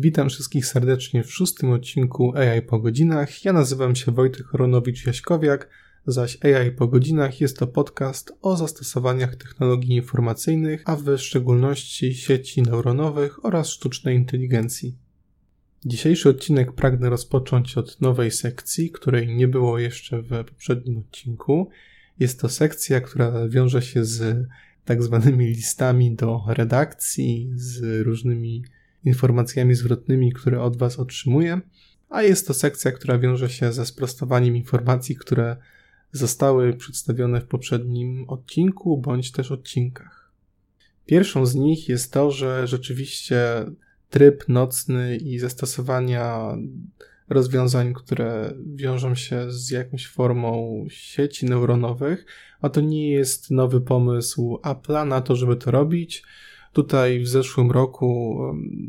Witam wszystkich serdecznie w szóstym odcinku AI po godzinach. Ja nazywam się Wojtek Horonowicz-Jaśkowiak, zaś AI po godzinach jest to podcast o zastosowaniach technologii informacyjnych, a w szczególności sieci neuronowych oraz sztucznej inteligencji. Dzisiejszy odcinek pragnę rozpocząć od nowej sekcji, której nie było jeszcze w poprzednim odcinku. Jest to sekcja, która wiąże się z tak zwanymi listami do redakcji, z różnymi informacjami zwrotnymi, które od Was otrzymuję, a jest to sekcja, która wiąże się ze sprostowaniem informacji, które zostały przedstawione w poprzednim odcinku bądź też odcinkach. Pierwszą z nich jest to, że rzeczywiście tryb nocny i zastosowania rozwiązań, które wiążą się z jakąś formą sieci neuronowych, a to nie jest nowy pomysł Apple'a na to, żeby to robić. Tutaj w zeszłym roku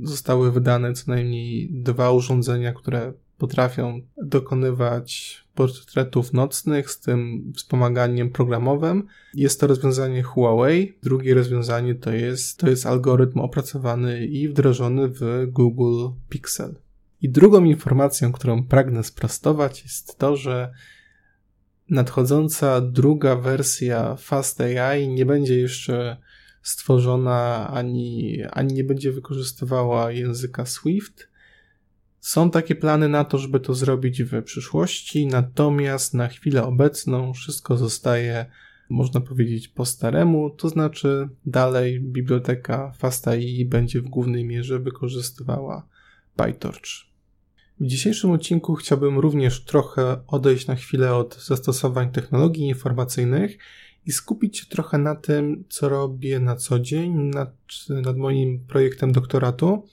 zostały wydane co najmniej dwa urządzenia, które potrafią dokonywać portretów nocnych z tym wspomaganiem programowym. Jest to rozwiązanie Huawei. Drugie rozwiązanie to jest, to jest algorytm opracowany i wdrożony w Google Pixel. I drugą informacją, którą pragnę sprostować, jest to, że nadchodząca druga wersja Fast AI nie będzie jeszcze stworzona, ani, ani nie będzie wykorzystywała języka Swift. Są takie plany na to, żeby to zrobić w przyszłości, natomiast na chwilę obecną wszystko zostaje, można powiedzieć, po staremu, to znaczy dalej biblioteka FastAI będzie w głównej mierze wykorzystywała PyTorch. W dzisiejszym odcinku chciałbym również trochę odejść na chwilę od zastosowań technologii informacyjnych i skupić się trochę na tym, co robię na co dzień nad, nad moim projektem doktoratu.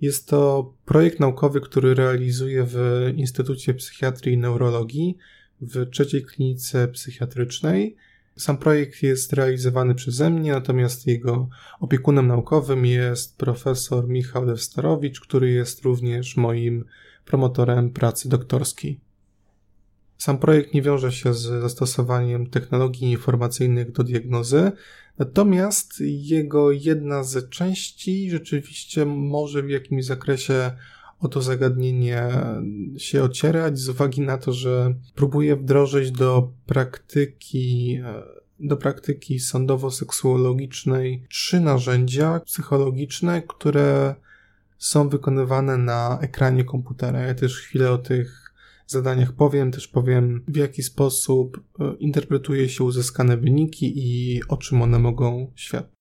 Jest to projekt naukowy, który realizuję w Instytucie Psychiatrii i Neurologii w trzeciej klinice psychiatrycznej. Sam projekt jest realizowany przeze mnie, natomiast jego opiekunem naukowym jest profesor Michał Lewsterowicz, który jest również moim promotorem pracy doktorskiej. Sam projekt nie wiąże się z zastosowaniem technologii informacyjnych do diagnozy, natomiast jego jedna z części rzeczywiście może w jakimś zakresie o to zagadnienie się ocierać, z uwagi na to, że próbuje wdrożyć do praktyki do praktyki sądowo-seksuologicznej trzy narzędzia psychologiczne, które są wykonywane na ekranie komputera. Ja też chwilę o tych zadaniach powiem, też powiem w jaki sposób e, interpretuje się uzyskane wyniki i o czym one mogą świadczyć.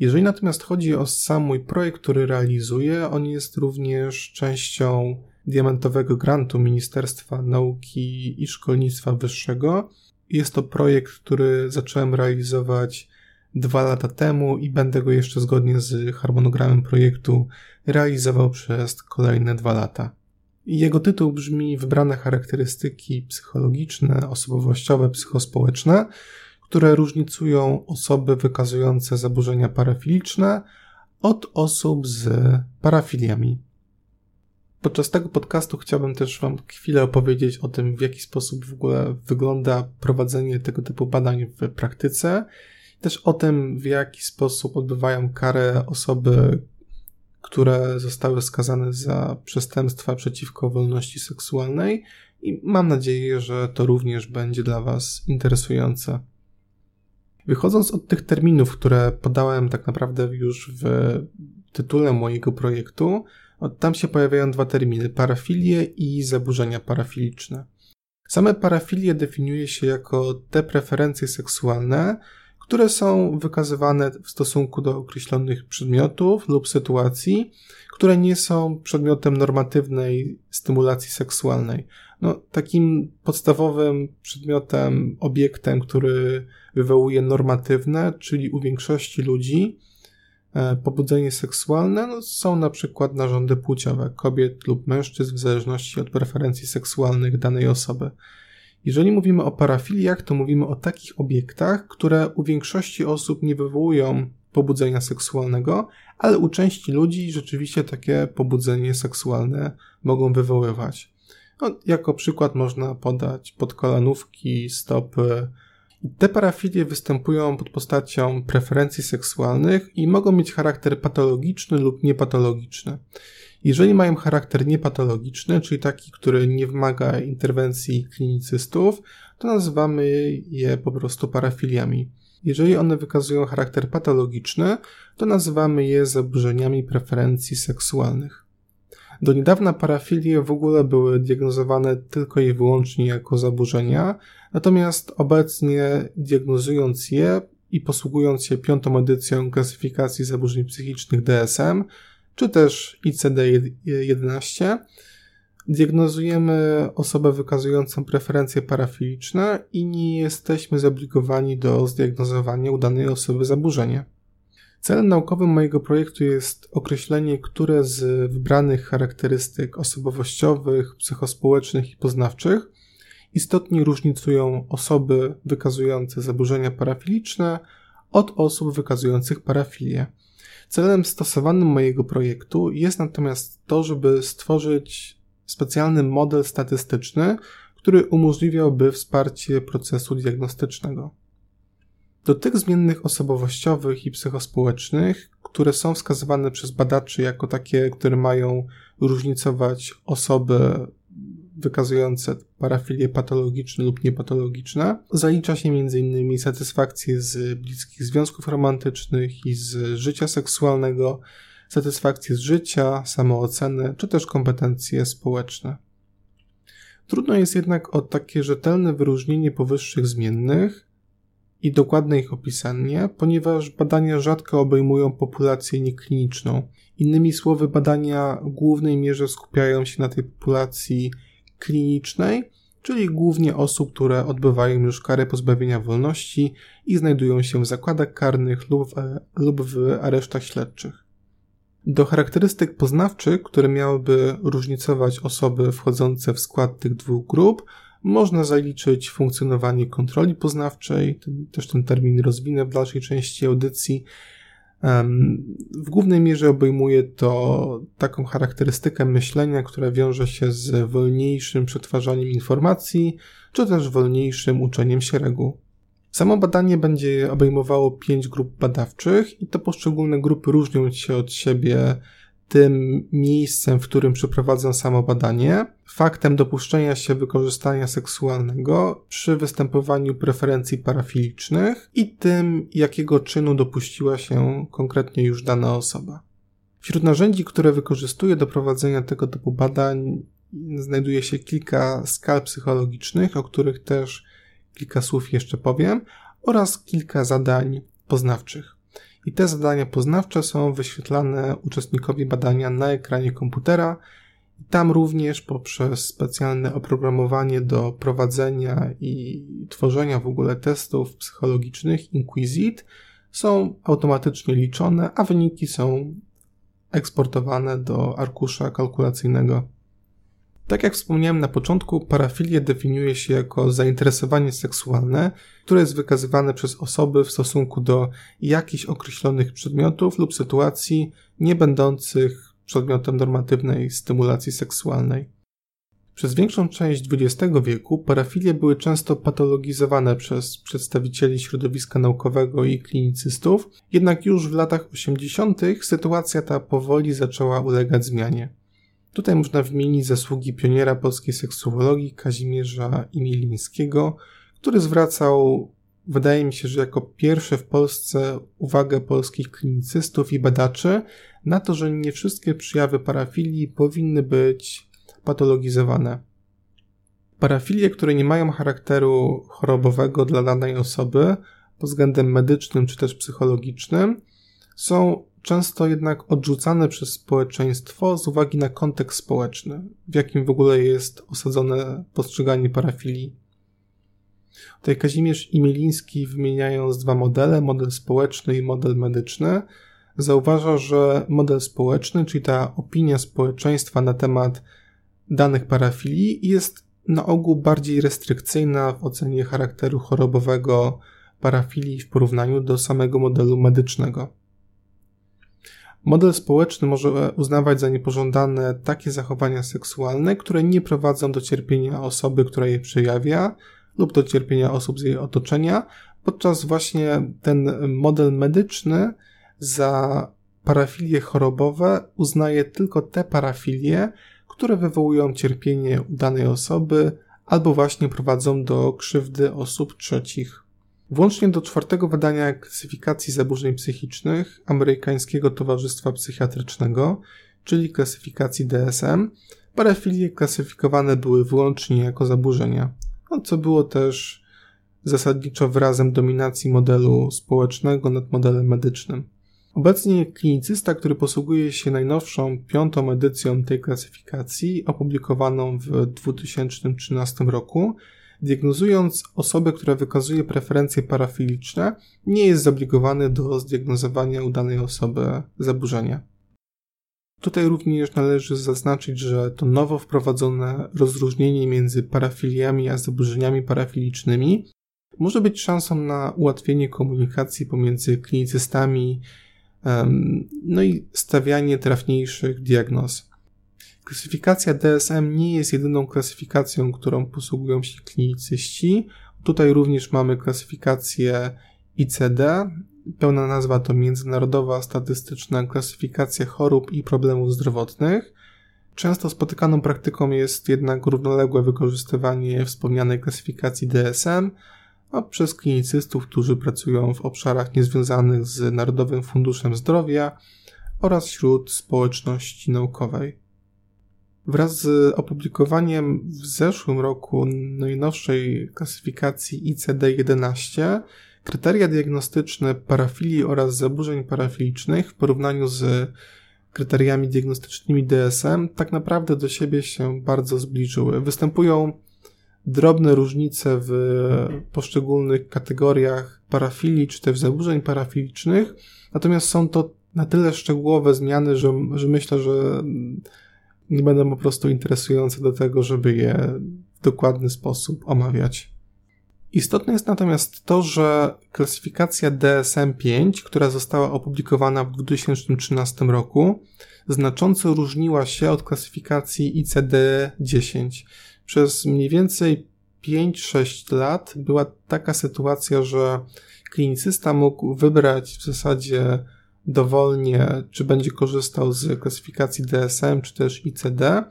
Jeżeli natomiast chodzi o sam mój projekt, który realizuję, on jest również częścią diamentowego grantu Ministerstwa Nauki i Szkolnictwa Wyższego. Jest to projekt, który zacząłem realizować dwa lata temu i będę go jeszcze zgodnie z harmonogramem projektu realizował przez kolejne dwa lata. Jego tytuł brzmi Wybrane charakterystyki psychologiczne, osobowościowe, psychospołeczne, które różnicują osoby wykazujące zaburzenia parafiliczne od osób z parafiliami. Podczas tego podcastu chciałbym też Wam chwilę opowiedzieć o tym, w jaki sposób w ogóle wygląda prowadzenie tego typu badań w praktyce, też o tym, w jaki sposób odbywają karę osoby, które zostały skazane za przestępstwa przeciwko wolności seksualnej i mam nadzieję, że to również będzie dla Was interesujące. Wychodząc od tych terminów, które podałem tak naprawdę już w tytule mojego projektu, tam się pojawiają dwa terminy: parafilie i zaburzenia parafiliczne. Same parafilie definiuje się jako te preferencje seksualne, które są wykazywane w stosunku do określonych przedmiotów lub sytuacji, które nie są przedmiotem normatywnej stymulacji seksualnej. No, takim podstawowym przedmiotem, obiektem, który wywołuje normatywne, czyli u większości ludzi e, pobudzenie seksualne, no, są na przykład narządy płciowe kobiet lub mężczyzn w zależności od preferencji seksualnych danej osoby. Jeżeli mówimy o parafiliach, to mówimy o takich obiektach, które u większości osób nie wywołują pobudzenia seksualnego, ale u części ludzi rzeczywiście takie pobudzenie seksualne mogą wywoływać. No, jako przykład można podać podkolanówki, stopy te parafilie występują pod postacią preferencji seksualnych i mogą mieć charakter patologiczny lub niepatologiczny. Jeżeli mają charakter niepatologiczny, czyli taki, który nie wymaga interwencji klinicystów, to nazywamy je po prostu parafiliami. Jeżeli one wykazują charakter patologiczny, to nazywamy je zaburzeniami preferencji seksualnych. Do niedawna parafilie w ogóle były diagnozowane tylko i wyłącznie jako zaburzenia, natomiast obecnie diagnozując je i posługując się piątą edycją klasyfikacji zaburzeń psychicznych DSM, czy też ICD-11, diagnozujemy osobę wykazującą preferencje parafiliczne i nie jesteśmy zobligowani do zdiagnozowania u danej osoby zaburzenia. Celem naukowym mojego projektu jest określenie, które z wybranych charakterystyk osobowościowych, psychospołecznych i poznawczych istotnie różnicują osoby wykazujące zaburzenia parafiliczne od osób wykazujących parafilię. Celem stosowanym mojego projektu jest natomiast to, żeby stworzyć specjalny model statystyczny, który umożliwiałby wsparcie procesu diagnostycznego. Do tych zmiennych osobowościowych i psychospołecznych, które są wskazywane przez badaczy jako takie, które mają różnicować osoby wykazujące parafilie patologiczne lub niepatologiczne, zalicza się m.in. satysfakcję z bliskich związków romantycznych i z życia seksualnego, satysfakcję z życia, samoocenę czy też kompetencje społeczne. Trudno jest jednak o takie rzetelne wyróżnienie powyższych zmiennych i dokładne ich opisanie, ponieważ badania rzadko obejmują populację niekliniczną. Innymi słowy, badania w głównej mierze skupiają się na tej populacji klinicznej, czyli głównie osób, które odbywają już karę pozbawienia wolności i znajdują się w zakładach karnych lub w, lub w aresztach śledczych. Do charakterystyk poznawczych, które miałyby różnicować osoby wchodzące w skład tych dwóch grup, można zaliczyć funkcjonowanie kontroli poznawczej, ten, też ten termin rozwinę w dalszej części audycji. W głównej mierze obejmuje to taką charakterystykę myślenia, która wiąże się z wolniejszym przetwarzaniem informacji, czy też wolniejszym uczeniem się reguł. Samo badanie będzie obejmowało pięć grup badawczych i to poszczególne grupy różnią się od siebie tym miejscem, w którym przeprowadzę samo badanie, faktem dopuszczenia się wykorzystania seksualnego przy występowaniu preferencji parafilicznych i tym, jakiego czynu dopuściła się konkretnie już dana osoba. Wśród narzędzi, które wykorzystuję do prowadzenia tego typu badań, znajduje się kilka skal psychologicznych, o których też kilka słów jeszcze powiem, oraz kilka zadań poznawczych. I te zadania poznawcze są wyświetlane uczestnikowi badania na ekranie komputera. Tam również poprzez specjalne oprogramowanie do prowadzenia i tworzenia w ogóle testów psychologicznych Inquisit są automatycznie liczone, a wyniki są eksportowane do arkusza kalkulacyjnego. Tak jak wspomniałem na początku, parafilię definiuje się jako zainteresowanie seksualne, które jest wykazywane przez osoby w stosunku do jakichś określonych przedmiotów lub sytuacji nie będących przedmiotem normatywnej stymulacji seksualnej. Przez większą część XX wieku parafilie były często patologizowane przez przedstawicieli środowiska naukowego i klinicystów, jednak już w latach 80. sytuacja ta powoli zaczęła ulegać zmianie. Tutaj można wymienić zasługi pioniera polskiej seksuologii Kazimierza Imielińskiego, który zwracał, wydaje mi się, że jako pierwszy w Polsce uwagę polskich klinicystów i badaczy na to, że nie wszystkie przejawy parafilii powinny być patologizowane. Parafilie, które nie mają charakteru chorobowego dla danej osoby pod względem medycznym czy też psychologicznym, są często jednak odrzucane przez społeczeństwo z uwagi na kontekst społeczny, w jakim w ogóle jest osadzone postrzeganie parafilii. Tutaj Kazimierz i Mieliński wymieniając dwa modele, model społeczny i model medyczny, zauważa, że model społeczny, czyli ta opinia społeczeństwa na temat danych parafilii jest na ogół bardziej restrykcyjna w ocenie charakteru chorobowego parafilii w porównaniu do samego modelu medycznego. Model społeczny może uznawać za niepożądane takie zachowania seksualne, które nie prowadzą do cierpienia osoby, która je przejawia, lub do cierpienia osób z jej otoczenia, podczas właśnie ten model medyczny za parafilie chorobowe uznaje tylko te parafilie, które wywołują cierpienie u danej osoby albo właśnie prowadzą do krzywdy osób trzecich. Włącznie do czwartego wydania klasyfikacji zaburzeń psychicznych Amerykańskiego Towarzystwa Psychiatrycznego, czyli klasyfikacji DSM, parafilie klasyfikowane były wyłącznie jako zaburzenia, no co było też zasadniczo wyrazem dominacji modelu społecznego nad modelem medycznym. Obecnie klinicysta, który posługuje się najnowszą, piątą edycją tej klasyfikacji, opublikowaną w 2013 roku, diagnozując osobę, która wykazuje preferencje parafiliczne, nie jest zobligowany do zdiagnozowania u danej osoby zaburzenia. Tutaj również należy zaznaczyć, że to nowo wprowadzone rozróżnienie między parafiliami a zaburzeniami parafilicznymi może być szansą na ułatwienie komunikacji pomiędzy klinicystami, no i stawianie trafniejszych diagnoz. Klasyfikacja DSM nie jest jedyną klasyfikacją, którą posługują się klinicyści. Tutaj również mamy klasyfikację ICD. Pełna nazwa to Międzynarodowa Statystyczna Klasyfikacja Chorób i Problemów Zdrowotnych. Często spotykaną praktyką jest jednak równoległe wykorzystywanie wspomnianej klasyfikacji DSM a przez klinicystów, którzy pracują w obszarach niezwiązanych z Narodowym Funduszem Zdrowia oraz wśród społeczności naukowej. Wraz z opublikowaniem w zeszłym roku najnowszej klasyfikacji ICD-11 kryteria diagnostyczne parafilii oraz zaburzeń parafilicznych w porównaniu z kryteriami diagnostycznymi DSM tak naprawdę do siebie się bardzo zbliżyły. Występują drobne różnice w poszczególnych kategoriach parafilii czy też zaburzeń parafilicznych, natomiast są to na tyle szczegółowe zmiany, że, że myślę, że nie będą po prostu interesujące do tego, żeby je w dokładny sposób omawiać. Istotne jest natomiast to, że klasyfikacja DSM-5, która została opublikowana w 2013 roku, znacząco różniła się od klasyfikacji ICD-10 przez mniej więcej 5-6 lat była taka sytuacja, że klinicysta mógł wybrać w zasadzie dowolnie, czy będzie korzystał z klasyfikacji DSM, czy też ICD,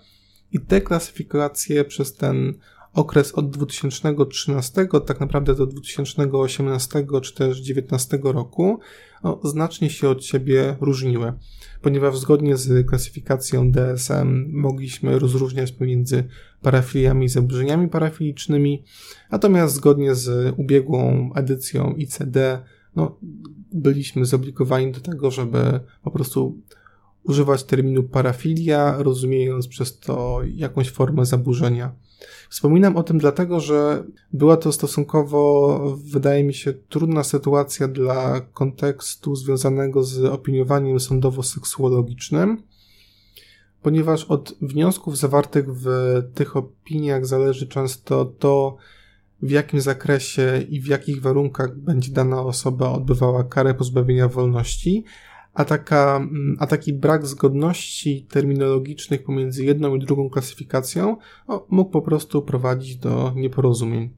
i te klasyfikacje przez ten okres od 2013 tak naprawdę do 2018 czy też 2019 roku no, znacznie się od siebie różniły, ponieważ zgodnie z klasyfikacją DSM mogliśmy rozróżniać pomiędzy parafiliami i zaburzeniami parafilicznymi, natomiast zgodnie z ubiegłą edycją ICD no, byliśmy zobligowani do tego, żeby po prostu używać terminu parafilia, rozumiejąc przez to jakąś formę zaburzenia. Wspominam o tym dlatego, że była to stosunkowo, wydaje mi się, trudna sytuacja dla kontekstu związanego z opiniowaniem sądowo-seksuologicznym, ponieważ od wniosków zawartych w tych opiniach zależy często to, w jakim zakresie i w jakich warunkach będzie dana osoba odbywała karę pozbawienia wolności, a, taka, mm, a taki brak zgodności terminologicznych pomiędzy jedną i drugą klasyfikacją mógł po prostu prowadzić do nieporozumień.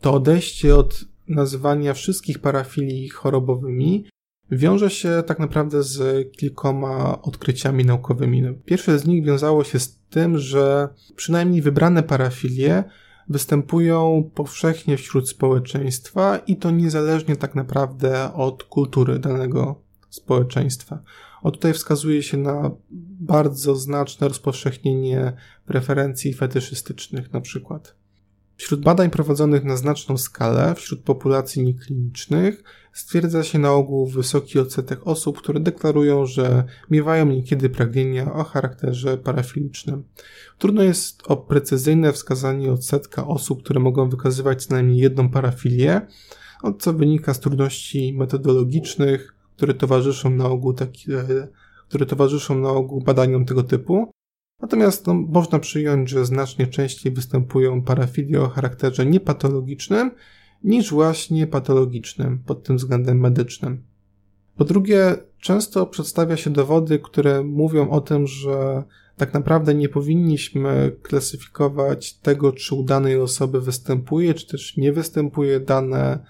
To odejście od nazywania wszystkich parafilii chorobowymi wiąże się tak naprawdę z kilkoma odkryciami naukowymi. Pierwsze z nich wiązało się z tym, że przynajmniej wybrane parafilie występują powszechnie wśród społeczeństwa i to niezależnie tak naprawdę od kultury danego społeczeństwa. O tutaj wskazuje się na bardzo znaczne rozpowszechnienie preferencji fetyszystycznych na przykład. Wśród badań prowadzonych na znaczną skalę wśród populacji nieklinicznych stwierdza się na ogół wysoki odsetek osób, które deklarują, że miewają niekiedy pragnienia o charakterze parafilicznym. Trudno jest o precyzyjne wskazanie odsetka osób, które mogą wykazywać co najmniej jedną parafilię, co wynika z trudności metodologicznych, które towarzyszą na ogół taki, e, które towarzyszą na ogół badaniom tego typu. Natomiast no, można przyjąć, że znacznie częściej występują parafilie o charakterze niepatologicznym niż właśnie patologicznym pod tym względem medycznym. Po drugie, często przedstawia się dowody, które mówią o tym, że tak naprawdę nie powinniśmy klasyfikować tego, czy u danej osoby występuje, czy też nie występuje dane,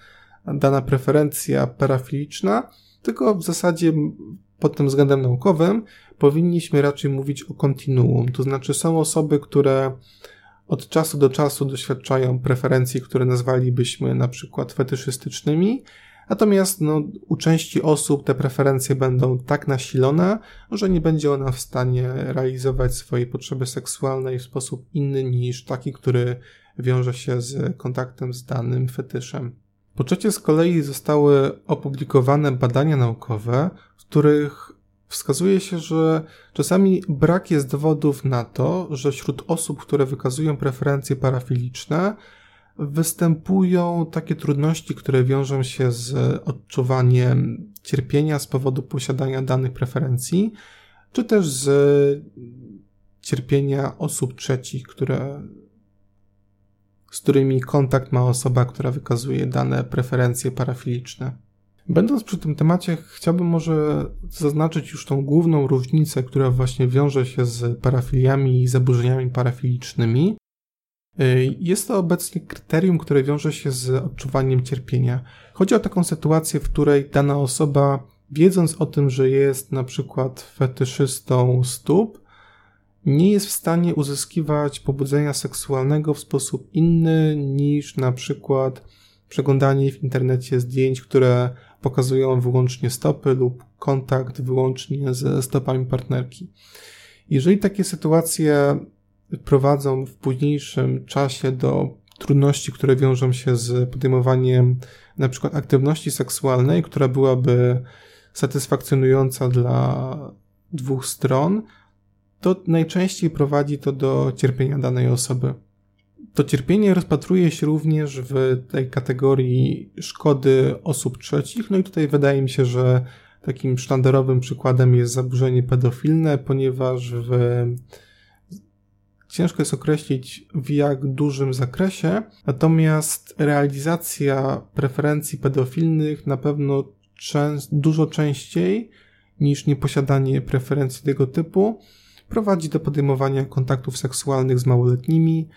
dana preferencja parafiliczna, tylko w zasadzie pod tym względem naukowym powinniśmy raczej mówić o kontinuum. To znaczy są osoby, które od czasu do czasu doświadczają preferencji, które nazwalibyśmy na przykład fetyszystycznymi, natomiast no, u części osób te preferencje będą tak nasilone, że nie będzie ona w stanie realizować swojej potrzeby seksualnej w sposób inny niż taki, który wiąże się z kontaktem z danym fetyszem. Po trzecie z kolei zostały opublikowane badania naukowe, w których wskazuje się, że czasami brak jest dowodów na to, że wśród osób, które wykazują preferencje parafiliczne, występują takie trudności, które wiążą się z odczuwaniem cierpienia z powodu posiadania danych preferencji, czy też z cierpienia osób trzecich, które, z którymi kontakt ma osoba, która wykazuje dane preferencje parafiliczne. Będąc przy tym temacie, chciałbym może zaznaczyć już tą główną różnicę, która właśnie wiąże się z parafiliami i zaburzeniami parafilicznymi. Y, jest to obecnie kryterium, które wiąże się z odczuwaniem cierpienia. Chodzi o taką sytuację, w której dana osoba, wiedząc o tym, że jest na przykład fetyszystą stóp, nie jest w stanie uzyskiwać pobudzenia seksualnego w sposób inny niż na przykład przeglądanie w internecie zdjęć, które pokazują wyłącznie stopy lub kontakt wyłącznie ze stopami partnerki. Jeżeli takie sytuacje prowadzą w późniejszym czasie do trudności, które wiążą się z podejmowaniem na przykład aktywności seksualnej, która byłaby satysfakcjonująca dla dwóch stron, to najczęściej prowadzi to do cierpienia danej osoby. To cierpienie rozpatruje się również w tej kategorii szkody osób trzecich. No i tutaj wydaje mi się, że takim sztandarowym przykładem jest zaburzenie pedofilne, ponieważ w ciężko jest określić w jak dużym zakresie, natomiast realizacja preferencji pedofilnych na pewno dużo częściej niż nieposiadanie preferencji tego typu prowadzi do podejmowania kontaktów seksualnych z małoletnimi,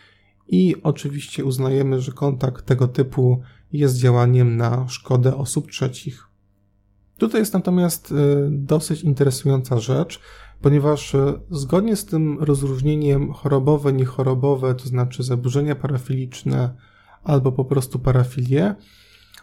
i oczywiście uznajemy, że kontakt tego typu jest działaniem na szkodę osób trzecich. Tutaj jest natomiast y, dosyć interesująca rzecz, ponieważ y, zgodnie z tym rozróżnieniem chorobowe, niechorobowe, to znaczy zaburzenia parafiliczne albo po prostu parafilie,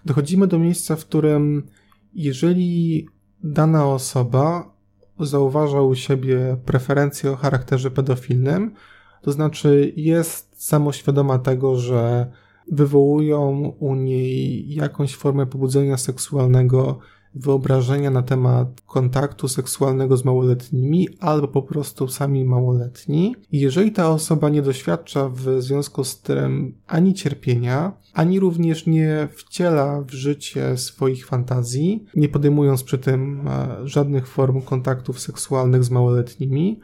dochodzimy do miejsca, w którym jeżeli dana osoba zauważa u siebie preferencje o charakterze pedofilnym, to znaczy jest samoświadoma tego, że wywołują u niej jakąś formę pobudzenia seksualnego, wyobrażenia na temat kontaktu seksualnego z małoletnimi, albo po prostu sami małoletni. Jeżeli ta osoba nie doświadcza w związku z tym ani cierpienia, ani również nie wciela w życie swoich fantazji, nie podejmując przy tym e, żadnych form kontaktów seksualnych z małoletnimi,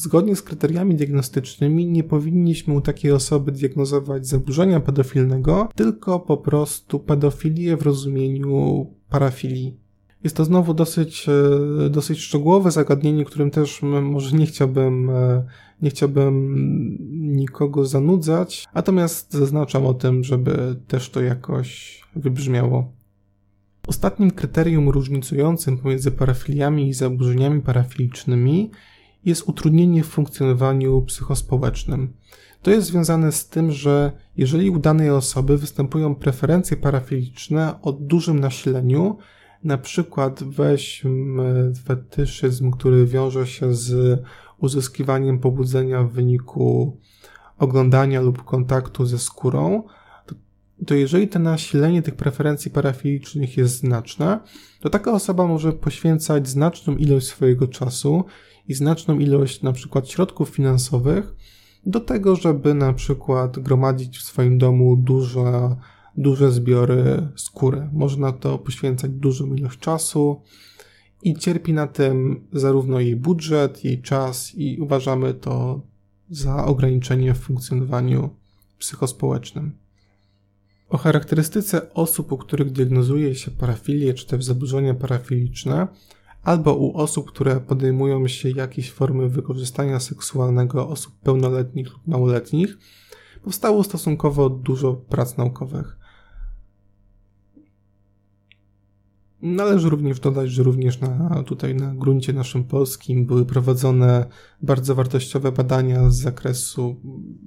Zgodnie z kryteriami diagnostycznymi nie powinniśmy u takiej osoby diagnozować zaburzenia pedofilnego, tylko po prostu pedofilię w rozumieniu parafilii. Jest to znowu dosyć, e, dosyć szczegółowe zagadnienie, którym też może nie chciałbym, e, nie chciałbym nikogo zanudzać, natomiast zaznaczam o tym, żeby też to jakoś wybrzmiało. Ostatnim kryterium różnicującym pomiędzy parafiliami i zaburzeniami parafilicznymi jest utrudnienie w funkcjonowaniu psychospołecznym. To jest związane z tym, że jeżeli u danej osoby występują preferencje parafiliczne o dużym nasileniu, na przykład weźmy fetyszyzm, który wiąże się z uzyskiwaniem pobudzenia w wyniku oglądania lub kontaktu ze skórą, to, jeżeli to nasilenie tych preferencji parafilicznych jest znaczne, to taka osoba może poświęcać znaczną ilość swojego czasu i znaczną ilość na przykład środków finansowych do tego, żeby na przykład gromadzić w swoim domu duże, duże zbiory skóry. Można to poświęcać dużą ilość czasu i cierpi na tym zarówno jej budżet, jej czas i uważamy to za ograniczenie w funkcjonowaniu psychospołecznym. O charakterystyce osób, u których diagnozuje się parafilię czy też zaburzenia parafiliczne, albo u osób, które podejmują się jakiejś formy wykorzystania seksualnego osób pełnoletnich lub małoletnich, powstało stosunkowo dużo prac naukowych. Należy również dodać, że również na, tutaj na gruncie naszym polskim były prowadzone bardzo wartościowe badania z zakresu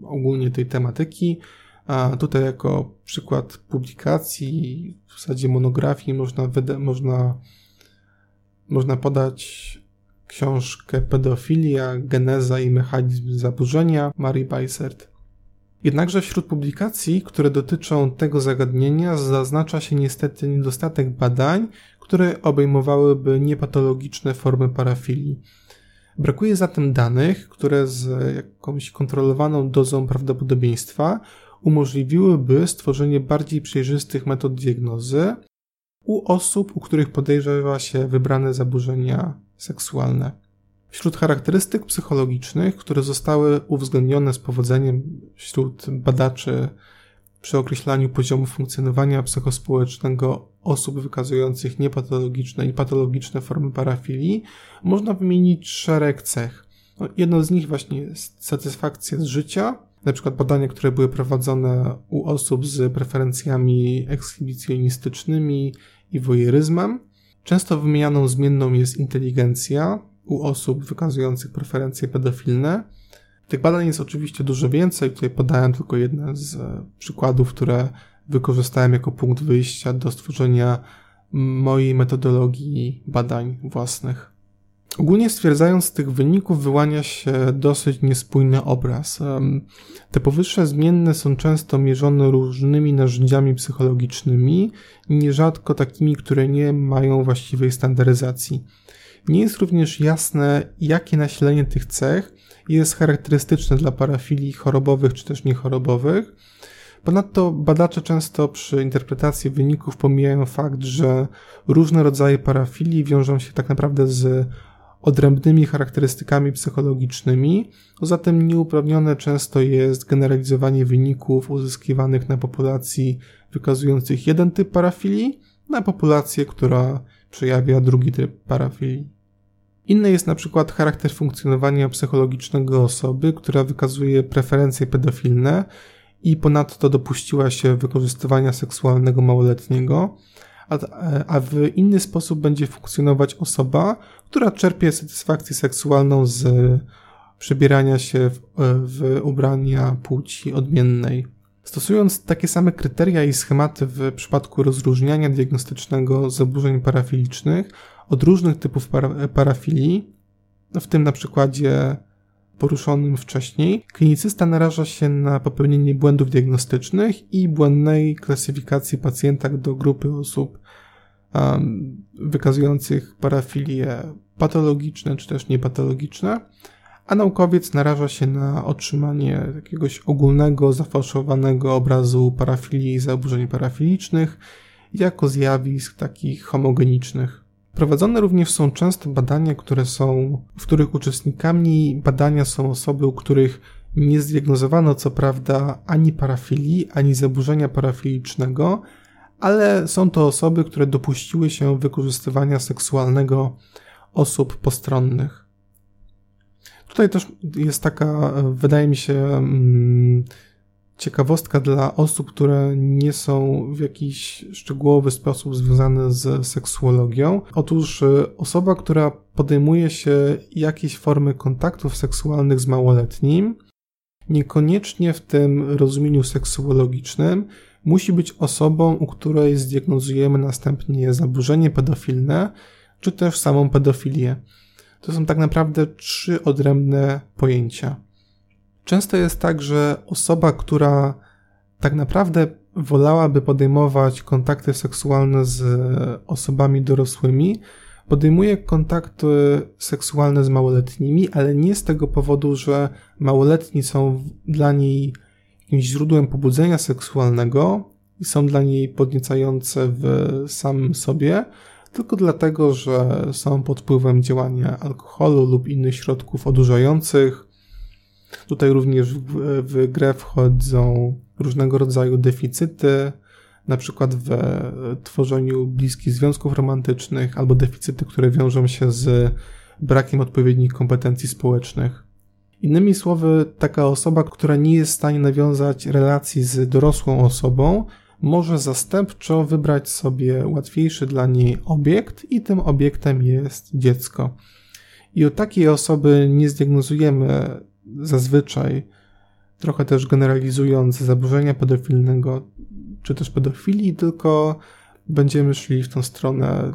ogólnie tej tematyki. A tutaj jako przykład publikacji, w zasadzie monografii można, można, można podać książkę Pedofilia, geneza i mechanizm zaburzenia Marii Bajsert. Jednakże wśród publikacji, które dotyczą tego zagadnienia, zaznacza się niestety niedostatek badań, które obejmowałyby niepatologiczne formy parafilii. Brakuje zatem danych, które z jakąś kontrolowaną dozą prawdopodobieństwa umożliwiłyby stworzenie bardziej przejrzystych metod diagnozy u osób, u których podejrzewa się wybrane zaburzenia seksualne. Wśród charakterystyk psychologicznych, które zostały uwzględnione z powodzeniem wśród badaczy przy określaniu poziomu funkcjonowania psychospołecznego osób wykazujących niepatologiczne i patologiczne formy parafilii, można wymienić szereg cech. No, jedno z nich właśnie jest satysfakcja z życia, na przykład badania, które były prowadzone u osób z preferencjami ekshibicjonistycznymi i wojeryzmem. Często wymienianą zmienną jest inteligencja, u osób wykazujących preferencje pedofilne. Tych badań jest oczywiście dużo więcej. Tutaj podałem tylko jedne z przykładów, które wykorzystałem jako punkt wyjścia do stworzenia mojej metodologii badań własnych. Ogólnie stwierdzając z tych wyników wyłania się dosyć niespójny obraz. Te powyższe zmienne są często mierzone różnymi narzędziami psychologicznymi, nierzadko takimi, które nie mają właściwej standaryzacji. Nie jest również jasne, jakie nasilenie tych cech jest charakterystyczne dla parafilii chorobowych czy też niechorobowych. Ponadto badacze często przy interpretacji wyników pomijają fakt, że różne rodzaje parafilii wiążą się tak naprawdę z odrębnymi charakterystykami psychologicznymi, zatem nieuprawnione często jest generalizowanie wyników uzyskiwanych na populacji wykazujących jeden typ parafilii na populację, która przejawia drugi typ parafilii. Inny jest na przykład charakter funkcjonowania psychologicznego osoby, która wykazuje preferencje pedofilne i ponadto dopuściła się wykorzystywania seksualnego małoletniego, a, a w inny sposób będzie funkcjonować osoba, która czerpie satysfakcję seksualną z przebierania się w, w ubrania płci odmiennej. Stosując takie same kryteria i schematy w przypadku rozróżniania diagnostycznego zaburzeń parafilicznych od różnych typów para parafilii, w tym na przykładzie poruszonym wcześniej, klinicysta naraża się na popełnienie błędów diagnostycznych i błędnej klasyfikacji pacjenta do grupy osób um, wykazujących parafilie patologiczne czy też niepatologiczne, a naukowiec naraża się na otrzymanie jakiegoś ogólnego, zafałszowanego obrazu parafilii i zaburzeń parafilicznych jako zjawisk takich homogenicznych. Prowadzone również są często badania, które są, w których uczestnikami badania są osoby, u których nie zdiagnozowano co prawda ani parafilii, ani zaburzenia parafilicznego, ale są to osoby, które dopuściły się wykorzystywania seksualnego osób postronnych. Tutaj też jest taka, wydaje mi się, mm, ciekawostka dla osób, które nie są w jakiś szczegółowy sposób związane z seksuologią. Otóż e, osoba, która podejmuje się jakiejś formy kontaktów seksualnych z małoletnim, niekoniecznie w tym rozumieniu seksuologicznym, musi być osobą, u której zdiagnozujemy następnie zaburzenie pedofilne, czy też samą pedofilię. To są tak naprawdę trzy odrębne pojęcia. Często jest tak, że osoba, która tak naprawdę wolałaby podejmować kontakty seksualne z osobami dorosłymi, podejmuje kontakty seksualne z małoletnimi, ale nie z tego powodu, że małoletni są dla niej jakimś źródłem pobudzenia seksualnego i są dla niej podniecające w samym sobie, tylko dlatego, że są pod wpływem działania alkoholu lub innych środków odurzających. Tutaj również w, w grę wchodzą różnego rodzaju deficyty, na przykład w tworzeniu bliskich związków romantycznych albo deficyty, które wiążą się z brakiem odpowiednich kompetencji społecznych. Innymi słowy, taka osoba, która nie jest w stanie nawiązać relacji z dorosłą osobą, może zastępczo wybrać sobie łatwiejszy dla niej obiekt i tym obiektem jest dziecko. I u takiej osoby nie zdiagnozujemy zazwyczaj, trochę też generalizując, zaburzenia pedofilnego czy też pedofilii, tylko będziemy szli w tą stronę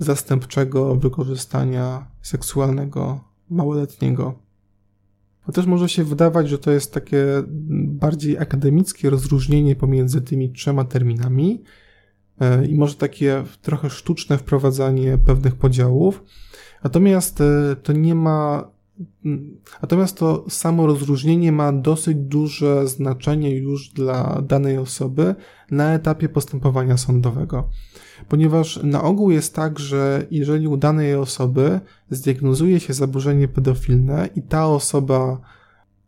zastępczego wykorzystania seksualnego małoletniego. To też może się wydawać, że to jest takie bardziej akademickie rozróżnienie pomiędzy tymi trzema terminami e, i może takie trochę sztuczne wprowadzanie pewnych podziałów. Natomiast e, to nie ma Natomiast to samo rozróżnienie ma dosyć duże znaczenie już dla danej osoby na etapie postępowania sądowego. Ponieważ na ogół jest tak, że jeżeli u danej osoby zdiagnozuje się zaburzenie pedofilne i ta osoba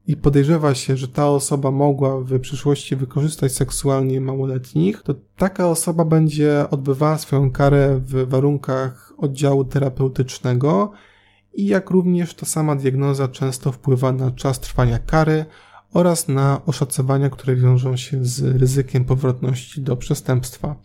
i podejrzewa się, że ta osoba mogła w przyszłości wykorzystać seksualnie małoletnich, to taka osoba będzie odbywała swoją karę w warunkach oddziału terapeutycznego i jak również ta sama diagnoza często wpływa na czas trwania kary oraz na oszacowania, które wiążą się z ryzykiem powrotności do przestępstwa.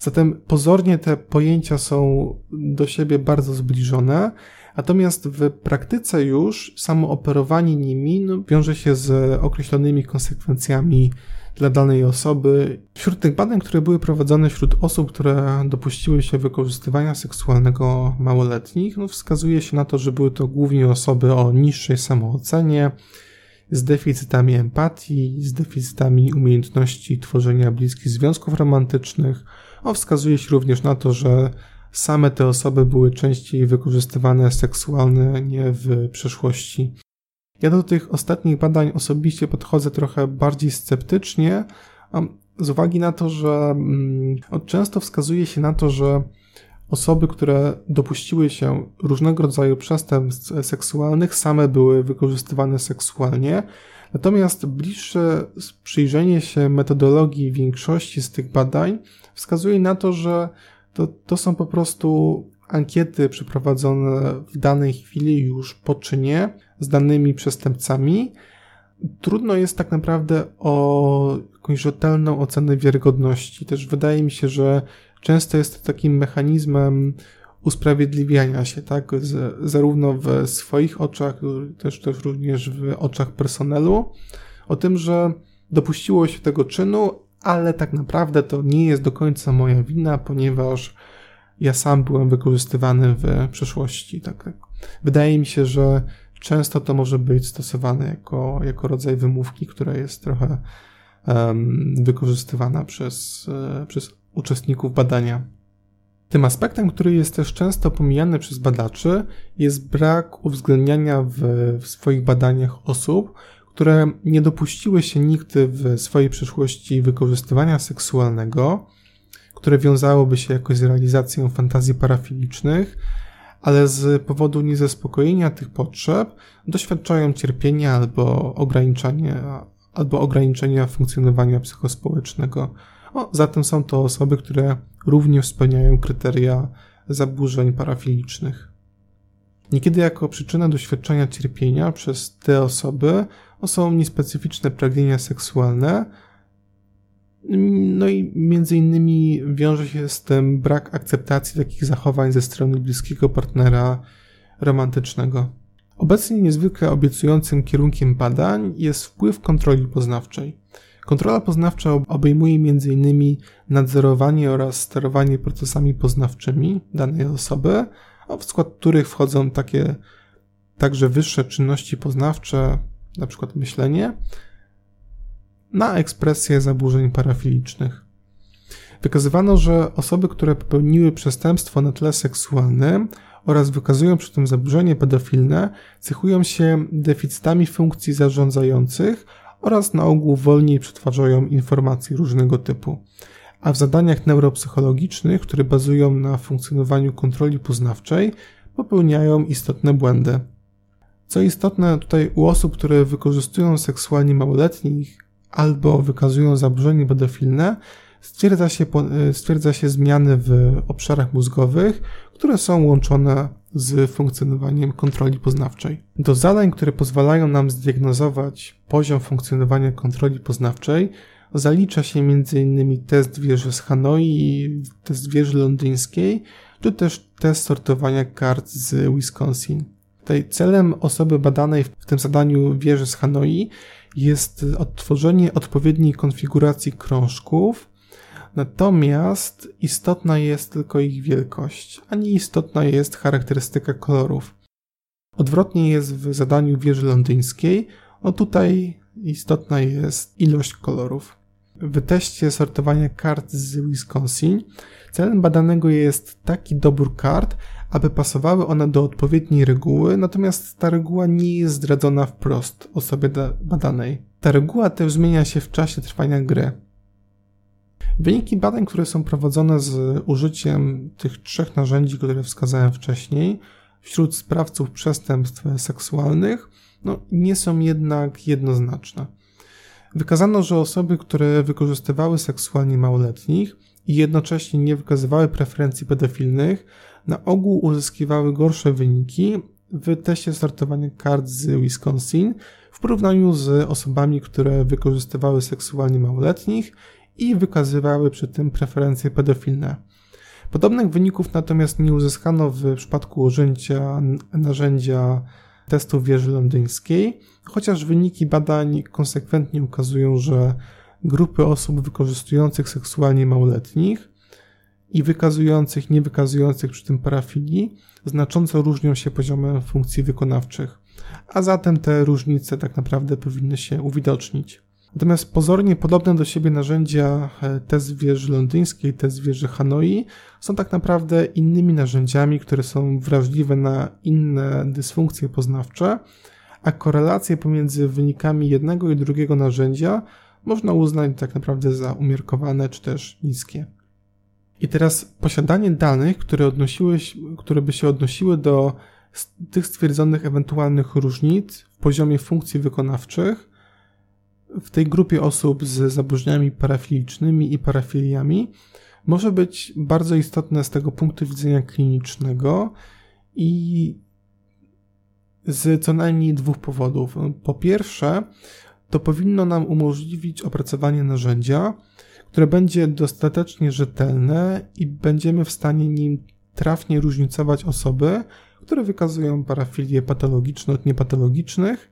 Zatem pozornie te pojęcia są do siebie bardzo zbliżone, natomiast w praktyce już samo operowanie nimi no, wiąże się z określonymi konsekwencjami dla danej osoby. Wśród tych badań, które były prowadzone wśród osób, które dopuściły się wykorzystywania seksualnego małoletnich, no wskazuje się na to, że były to głównie osoby o niższej samoocenie, z deficytami empatii, z deficytami umiejętności tworzenia bliskich związków romantycznych. O, wskazuje się również na to, że same te osoby były częściej wykorzystywane seksualnie w przeszłości. Ja do tych ostatnich badań osobiście podchodzę trochę bardziej sceptycznie, z uwagi na to, że mm, często wskazuje się na to, że osoby, które dopuściły się różnego rodzaju przestępstw seksualnych, same były wykorzystywane seksualnie. Natomiast bliższe przyjrzenie się metodologii większości z tych badań wskazuje na to, że to, to są po prostu ankiety przeprowadzone w danej chwili już po czynie z danymi przestępcami. Trudno jest tak naprawdę o jakąś rzetelną ocenę wiarygodności. Też wydaje mi się, że często jest to takim mechanizmem usprawiedliwiania się, tak, z, zarówno w swoich oczach, też, też również w oczach personelu, o tym, że dopuściło się tego czynu, ale tak naprawdę to nie jest do końca moja wina, ponieważ ja sam byłem wykorzystywany w przeszłości. Tak, tak. Wydaje mi się, że często to może być stosowane jako, jako rodzaj wymówki, która jest trochę um, wykorzystywana przez, e, przez uczestników badania. Tym aspektem, który jest też często pomijany przez badaczy, jest brak uwzględniania w, w swoich badaniach osób, które nie dopuściły się nigdy w swojej przeszłości wykorzystywania seksualnego, które wiązałoby się jakoś z realizacją fantazji parafilicznych, ale z powodu niezaspokojenia tych potrzeb doświadczają cierpienia albo ograniczenia, albo ograniczenia funkcjonowania psychospołecznego. O, zatem są to osoby, które również spełniają kryteria zaburzeń parafilicznych. Niekiedy jako przyczyna doświadczenia cierpienia przez te osoby są niespecyficzne pragnienia seksualne, no i między innymi wiąże się z tym brak akceptacji takich zachowań ze strony bliskiego partnera romantycznego. Obecnie niezwykle obiecującym kierunkiem badań jest wpływ kontroli poznawczej. Kontrola poznawcza obejmuje m.in. nadzorowanie oraz sterowanie procesami poznawczymi danej osoby, w skład których wchodzą takie także wyższe czynności poznawcze, np. myślenie, na ekspresję zaburzeń parafilicznych. Wykazywano, że osoby, które popełniły przestępstwo na tle seksualnym oraz wykazują przy tym zaburzenie pedofilne, cechują się deficytami funkcji zarządzających oraz na ogół wolniej przetwarzają informacje różnego typu. A w zadaniach neuropsychologicznych, które bazują na funkcjonowaniu kontroli poznawczej, popełniają istotne błędy. Co istotne, tutaj u osób, które wykorzystują seksualnie małoletnich albo wykazują zaburzenie pedofilne, stwierdza się, stwierdza się zmiany w obszarach mózgowych, które są łączone z funkcjonowaniem kontroli poznawczej. Do zadań, które pozwalają nam zdiagnozować poziom funkcjonowania kontroli poznawczej, zalicza się m.in. test wieży z Hanoi, test wieży londyńskiej, czy też test sortowania kart z Wisconsin. Tutaj celem osoby badanej w tym zadaniu wieży z Hanoi jest odtworzenie odpowiedniej konfiguracji krążków, natomiast istotna jest tylko ich wielkość, a nie istotna jest charakterystyka kolorów. Odwrotnie jest w zadaniu wieży londyńskiej, o tutaj istotna jest ilość kolorów. W teście sortowania kart z Wisconsin celem badanego jest taki dobór kart, aby pasowały one do odpowiedniej reguły, natomiast ta reguła nie jest zdradzona wprost osobie badanej. Ta reguła też zmienia się w czasie trwania gry. Wyniki badań, które są prowadzone z użyciem tych trzech narzędzi, które wskazałem wcześniej, wśród sprawców przestępstw seksualnych, no, nie są jednak jednoznaczne. Wykazano, że osoby, które wykorzystywały seksualnie małoletnich i jednocześnie nie wykazywały preferencji pedofilnych, na ogół uzyskiwały gorsze wyniki w teście sortowania kart z Wisconsin w porównaniu z osobami, które wykorzystywały seksualnie małoletnich i wykazywały przy tym preferencje pedofilne. Podobnych wyników natomiast nie uzyskano w przypadku użycia narzędzia testu wieży londyńskiej, chociaż wyniki badań konsekwentnie ukazują, że grupy osób wykorzystujących seksualnie małoletnich i wykazujących, nie wykazujących przy tym parafilii znacząco różnią się poziomem funkcji wykonawczych, a zatem te różnice tak naprawdę powinny się uwidocznić. Natomiast pozornie podobne do siebie narzędzia e, test wieży londyńskiej, test wieży Hanoi są tak naprawdę innymi narzędziami, które są wrażliwe na inne dysfunkcje poznawcze, a korelacje pomiędzy wynikami jednego i drugiego narzędzia można uznać tak naprawdę za umiarkowane czy też niskie. I teraz posiadanie danych, które, odnosiły, które by się odnosiły do tych stwierdzonych ewentualnych różnic w poziomie funkcji wykonawczych w tej grupie osób z zaburzeniami parafilicznymi i parafiliami może być bardzo istotne z tego punktu widzenia klinicznego i z co najmniej dwóch powodów. Po pierwsze, to powinno nam umożliwić opracowanie narzędzia, które będzie dostatecznie rzetelne i będziemy w stanie nim trafnie różnicować osoby, które wykazują parafilie patologiczne od niepatologicznych,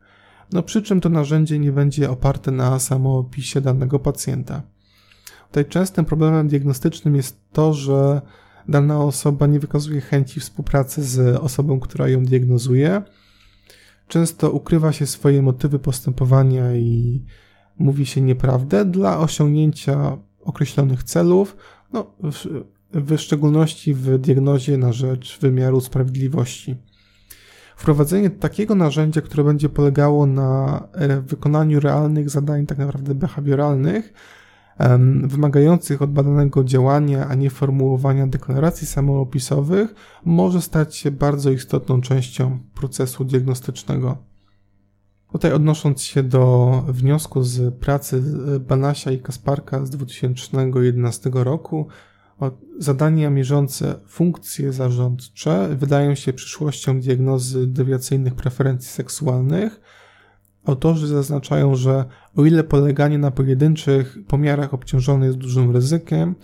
no przy czym to narzędzie nie będzie oparte na samoopisie danego pacjenta. Tutaj częstym problemem diagnostycznym jest to, że dana osoba nie wykazuje chęci współpracy z osobą, która ją diagnozuje. Często ukrywa się swoje motywy postępowania i mówi się nieprawdę dla osiągnięcia określonych celów, no, w, w szczególności w diagnozie na rzecz wymiaru sprawiedliwości. Wprowadzenie takiego narzędzia, które będzie polegało na e, wykonaniu realnych zadań, tak naprawdę behawioralnych, wymagających od badanego działania, a nie formułowania deklaracji samoopisowych, może stać się bardzo istotną częścią procesu diagnostycznego. Tutaj odnosząc się do wniosku z pracy Banasia i Kasparka z 2011 roku, zadania mierzące funkcje zarządcze wydają się przyszłością diagnozy dewiacyjnych preferencji seksualnych. Autorzy zaznaczają, że o ile poleganie na pojedynczych pomiarach obciążone jest dużym ryzykiem,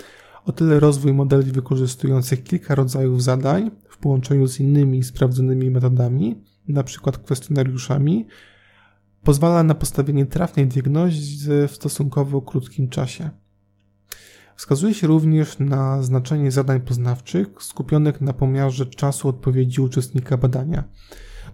o tyle rozwój modeli wykorzystujących kilka rodzajów zadań w połączeniu z innymi sprawdzonymi metodami, np. kwestionariuszami, pozwala na postawienie trafnej diagnozy w stosunkowo krótkim czasie. Wskazuje się również na znaczenie zadań poznawczych skupionych na pomiarze czasu odpowiedzi uczestnika badania.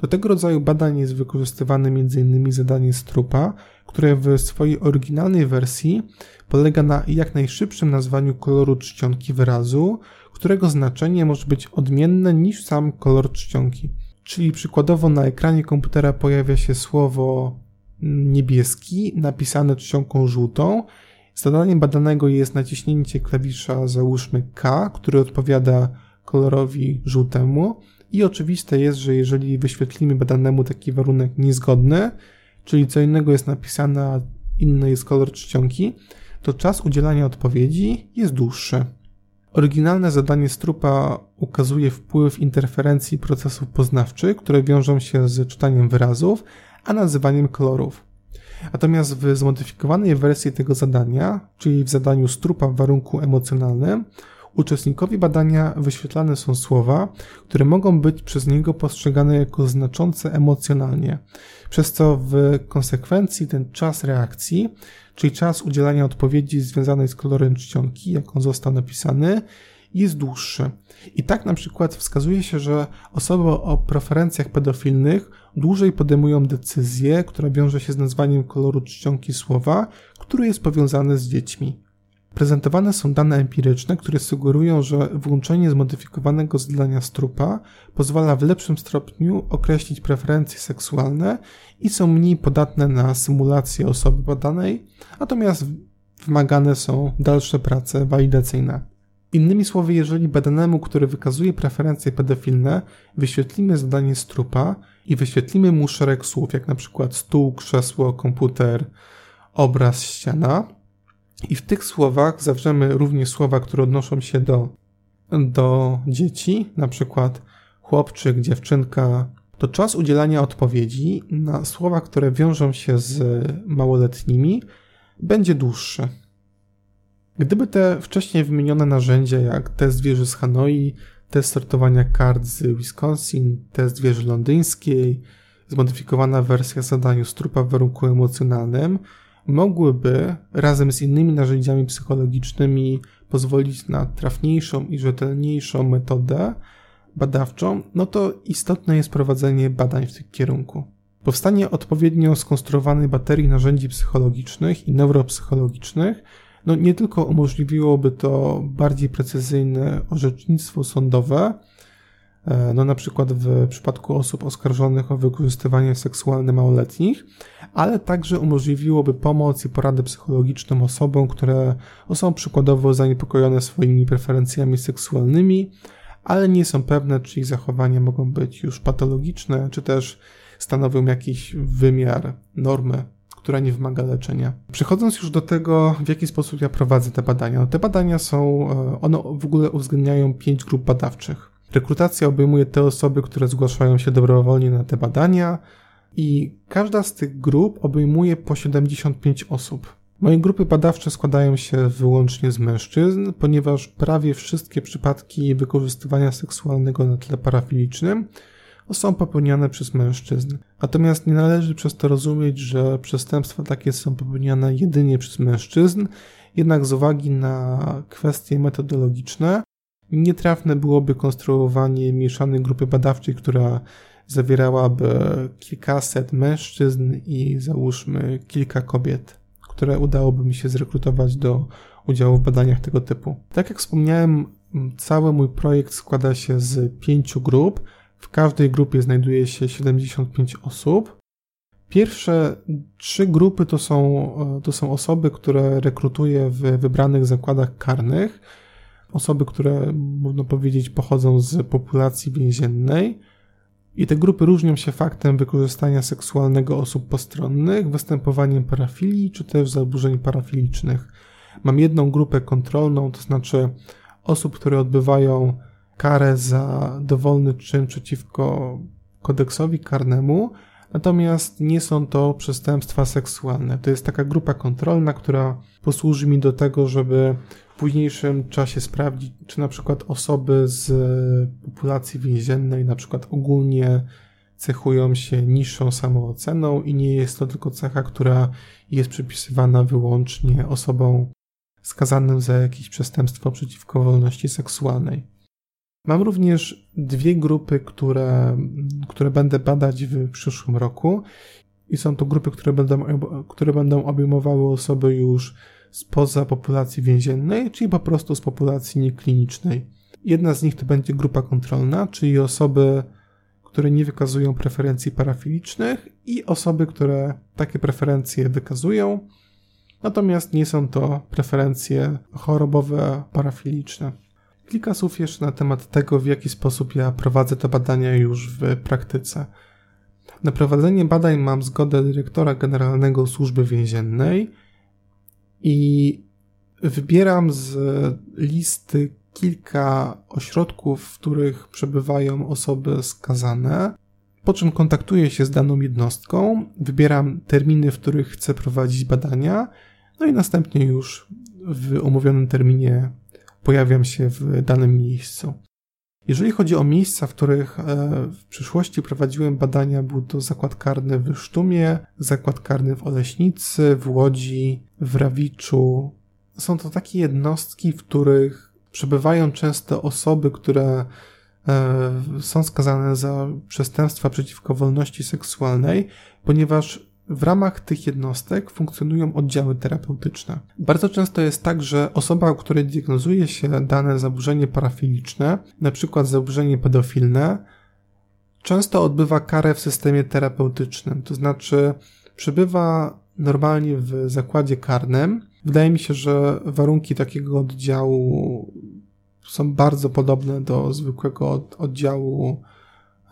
Do tego rodzaju badań jest wykorzystywane m.in. zadanie Strupa, które w swojej oryginalnej wersji polega na jak najszybszym nazwaniu koloru czcionki wyrazu, którego znaczenie może być odmienne niż sam kolor czcionki. Czyli przykładowo na ekranie komputera pojawia się słowo niebieski napisane czcionką żółtą. Zadaniem badanego jest naciśnięcie klawisza załóżmy K, który odpowiada kolorowi żółtemu i oczywiste jest, że jeżeli wyświetlimy badanemu taki warunek niezgodny, czyli co innego jest napisane, a inny jest kolor czcionki, to czas udzielania odpowiedzi jest dłuższy. Oryginalne zadanie Strupa ukazuje wpływ interferencji procesów poznawczych, które wiążą się z czytaniem wyrazów, a nazywaniem kolorów. Natomiast w zmodyfikowanej wersji tego zadania, czyli w zadaniu Strupa w warunku emocjonalnym, uczestnikowi badania wyświetlane są słowa, które mogą być przez niego postrzegane jako znaczące emocjonalnie, przez co w konsekwencji ten czas reakcji czyli czas udzielania odpowiedzi związanej z kolorem czcionki, jak on został napisany, jest dłuższy. I tak na przykład wskazuje się, że osoby o preferencjach pedofilnych dłużej podejmują decyzję, która wiąże się z nazwaniem koloru czcionki słowa, który jest powiązany z dziećmi. Prezentowane są dane empiryczne, które sugerują, że włączenie zmodyfikowanego zadania strupa pozwala w lepszym stopniu określić preferencje seksualne i są mniej podatne na symulację osoby badanej, natomiast wymagane są dalsze prace walidacyjne. Innymi słowy, jeżeli badanemu, który wykazuje preferencje pedofilne, wyświetlimy zadanie strupa i wyświetlimy mu szereg słów, jak na przykład stół, krzesło, komputer, obraz, ściana, i w tych słowach zawrzemy również słowa, które odnoszą się do, do dzieci, na przykład chłopczyk, dziewczynka. To czas udzielania odpowiedzi na słowa, które wiążą się z małoletnimi, będzie dłuższy. Gdyby te wcześniej wymienione narzędzia, jak test wieży z Hanoi, test sortowania kart z Wisconsin, test wieży londyńskiej, zmodyfikowana wersja zadaniu strupa w warunku emocjonalnym, mogłyby razem z innymi narzędziami psychologicznymi pozwolić na trafniejszą i rzetelniejszą metodę badawczą, no to istotne jest prowadzenie badań w tym kierunku. Powstanie odpowiednio skonstruowanej baterii narzędzi psychologicznych i neuropsychologicznych no nie tylko umożliwiłoby to bardziej precyzyjne orzecznictwo sądowe, no na przykład w przypadku osób oskarżonych o wykorzystywanie seksualne małoletnich, ale także umożliwiłoby pomoc i poradę psychologiczną osobom, które są przykładowo zaniepokojone swoimi preferencjami seksualnymi, ale nie są pewne, czy ich zachowania mogą być już patologiczne, czy też stanowią jakiś wymiar, normę, która nie wymaga leczenia. Przechodząc już do tego, w jaki sposób ja prowadzę te badania. No te badania są, e, one w ogóle uwzględniają pięć grup badawczych. Rekrutacja obejmuje te osoby, które zgłaszają się dobrowolnie na te badania i każda z tych grup obejmuje po 75 osób. Moje grupy badawcze składają się wyłącznie z mężczyzn, ponieważ prawie wszystkie przypadki wykorzystywania seksualnego na tle parafilicznym są popełniane przez mężczyzn. Natomiast nie należy przez to rozumieć, że przestępstwa takie są popełniane jedynie przez mężczyzn, jednak z uwagi na kwestie metodologiczne Nietrafne byłoby konstruowanie mieszanej grupy badawczej, która zawierałaby kilkaset mężczyzn i załóżmy kilka kobiet, które udałoby mi się zrekrutować do udziału w badaniach tego typu. Tak jak wspomniałem, cały mój projekt składa się z pięciu grup. W każdej grupie znajduje się 75 osób. Pierwsze trzy grupy to są, to są osoby, które rekrutuję w wybranych zakładach karnych osoby, które, można powiedzieć, pochodzą z populacji więziennej. I te grupy różnią się faktem wykorzystania seksualnego osób postronnych, występowaniem parafilii czy też zaburzeń parafilicznych. Mam jedną grupę kontrolną, to znaczy osób, które odbywają karę za dowolny czyn przeciwko kodeksowi karnemu, natomiast nie są to przestępstwa seksualne. To jest taka grupa kontrolna, która posłuży mi do tego, żeby późniejszym czasie sprawdzić, czy na przykład osoby z populacji więziennej na przykład ogólnie cechują się niższą samooceną i nie jest to tylko cecha, która jest przypisywana wyłącznie osobom skazanym za jakieś przestępstwo przeciwko wolności seksualnej. Mam również dwie grupy, które, które będę badać w przyszłym roku i są to grupy, które będą, które będą obejmowały osoby już spoza populacji więziennej, czyli po prostu z populacji nieklinicznej. Jedna z nich to będzie grupa kontrolna, czyli osoby, które nie wykazują preferencji parafilicznych i osoby, które takie preferencje wykazują, natomiast nie są to preferencje chorobowe parafiliczne. Kilka słów jeszcze na temat tego, w jaki sposób ja prowadzę te badania już w praktyce. Na prowadzenie badań mam zgodę dyrektora generalnego służby więziennej, i wybieram z listy kilka ośrodków, w których przebywają osoby skazane, po czym kontaktuję się z daną jednostką, wybieram terminy, w których chcę prowadzić badania, no i następnie już w omówionym terminie pojawiam się w danym miejscu. Jeżeli chodzi o miejsca, w których e, w przyszłości prowadziłem badania, był to zakład karny w Sztumie, zakład karny w Oleśnicy, w Łodzi, w Rawiczu. Są to takie jednostki, w których przebywają często osoby, które e, są skazane za przestępstwa przeciwko wolności seksualnej, ponieważ w ramach tych jednostek funkcjonują oddziały terapeutyczne. Bardzo często jest tak, że osoba, której diagnozuje się dane zaburzenie parafiliczne, przykład zaburzenie pedofilne, często odbywa karę w systemie terapeutycznym, to znaczy przebywa normalnie w zakładzie karnym. Wydaje mi się, że warunki takiego oddziału są bardzo podobne do zwykłego oddziału